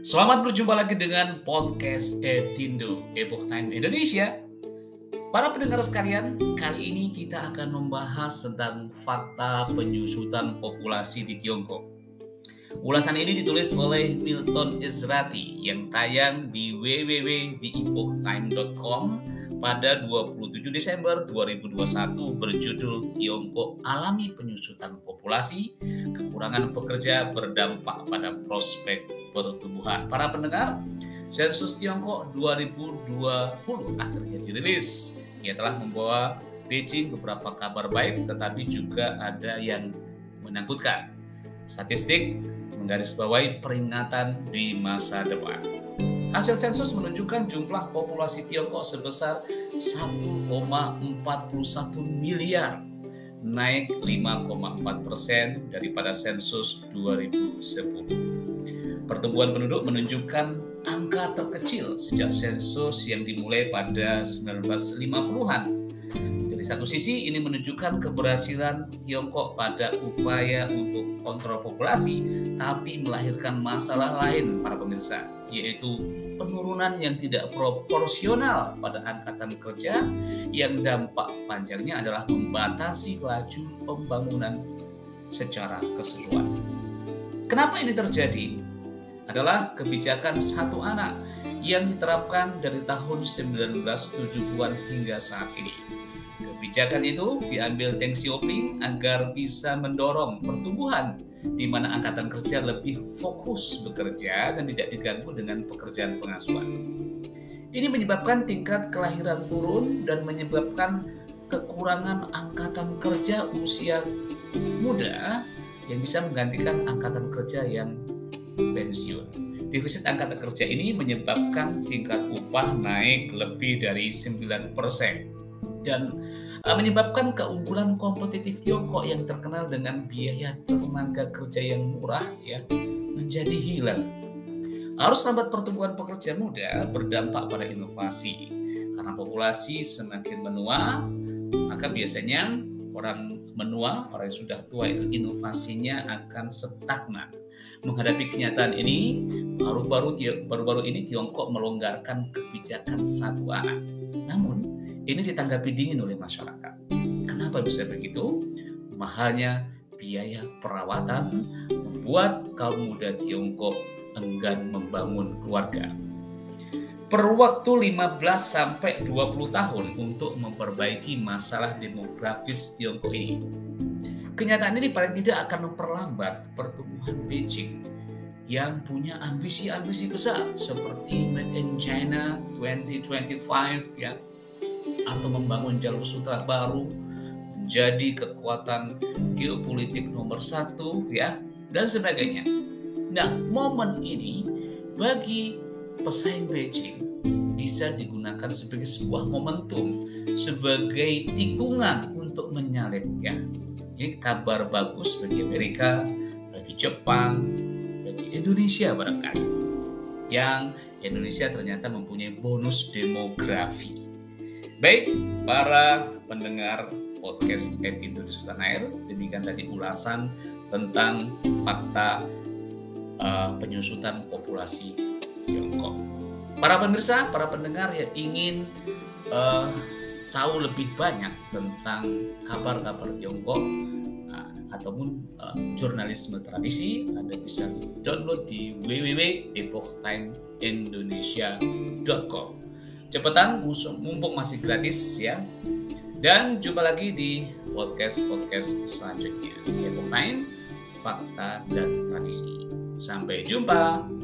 Selamat berjumpa lagi dengan podcast Etindo Epoch Time Indonesia. Para pendengar sekalian, kali ini kita akan membahas tentang fakta penyusutan populasi di Tiongkok. Ulasan ini ditulis oleh Milton Ezrati yang tayang di www.theepochtime.com pada 27 Desember 2021 berjudul Tiongkok alami penyusutan populasi, kekurangan pekerja berdampak pada prospek pertumbuhan. Para pendengar, sensus Tiongkok 2020 akhirnya dirilis. Ia telah membawa Beijing beberapa kabar baik tetapi juga ada yang menakutkan. Statistik menggarisbawahi peringatan di masa depan. Hasil sensus menunjukkan jumlah populasi Tiongkok sebesar 1,41 miliar, naik 5,4 persen daripada sensus 2010. Pertumbuhan penduduk menunjukkan angka terkecil sejak sensus yang dimulai pada 1950-an di satu sisi ini menunjukkan keberhasilan Tiongkok pada upaya untuk kontrol populasi, tapi melahirkan masalah lain para pemirsa, yaitu penurunan yang tidak proporsional pada angkatan kerja yang dampak panjangnya adalah membatasi laju pembangunan secara keseluruhan. Kenapa ini terjadi? Adalah kebijakan satu anak yang diterapkan dari tahun 1970-an hingga saat ini Kebijakan itu diambil Deng Xiaoping agar bisa mendorong pertumbuhan di mana angkatan kerja lebih fokus bekerja dan tidak diganggu dengan pekerjaan pengasuhan. Ini menyebabkan tingkat kelahiran turun dan menyebabkan kekurangan angkatan kerja usia muda yang bisa menggantikan angkatan kerja yang pensiun. Defisit angkatan kerja ini menyebabkan tingkat upah naik lebih dari 9% dan uh, menyebabkan keunggulan kompetitif Tiongkok yang terkenal dengan biaya tenaga kerja yang murah ya menjadi hilang. Arus lambat pertumbuhan pekerja muda berdampak pada inovasi. Karena populasi semakin menua, maka biasanya orang menua, orang yang sudah tua itu inovasinya akan stagnan. Menghadapi kenyataan ini, baru-baru baru-baru ini Tiongkok melonggarkan kebijakan satu anak. Namun, ini ditanggapi dingin oleh masyarakat. Kenapa bisa begitu? Mahalnya biaya perawatan membuat kaum muda Tiongkok enggan membangun keluarga. Perlu waktu 15 sampai 20 tahun untuk memperbaiki masalah demografis Tiongkok ini. Kenyataan ini paling tidak akan memperlambat pertumbuhan Beijing yang punya ambisi-ambisi besar seperti Made in China 2025 ya atau membangun jalur sutra baru menjadi kekuatan geopolitik nomor satu ya dan sebagainya. Nah momen ini bagi pesaing Beijing bisa digunakan sebagai sebuah momentum sebagai tikungan untuk menyalip ya. Ini kabar bagus bagi Amerika, bagi Jepang, bagi Indonesia barangkali. Yang Indonesia ternyata mempunyai bonus demografi. Baik, para pendengar podcast Ed Indonesia Tanah Air, demikian tadi ulasan tentang fakta uh, penyusutan populasi Tiongkok. Para pemirsa, para pendengar yang ingin uh, tahu lebih banyak tentang kabar-kabar Tiongkok uh, ataupun uh, jurnalisme tradisi, Anda bisa download di www.epochtimeindonesia.com. Cepetan, mumpung masih gratis ya. Dan jumpa lagi di podcast-podcast selanjutnya. Epoch Time, Fakta dan Tradisi. Sampai jumpa.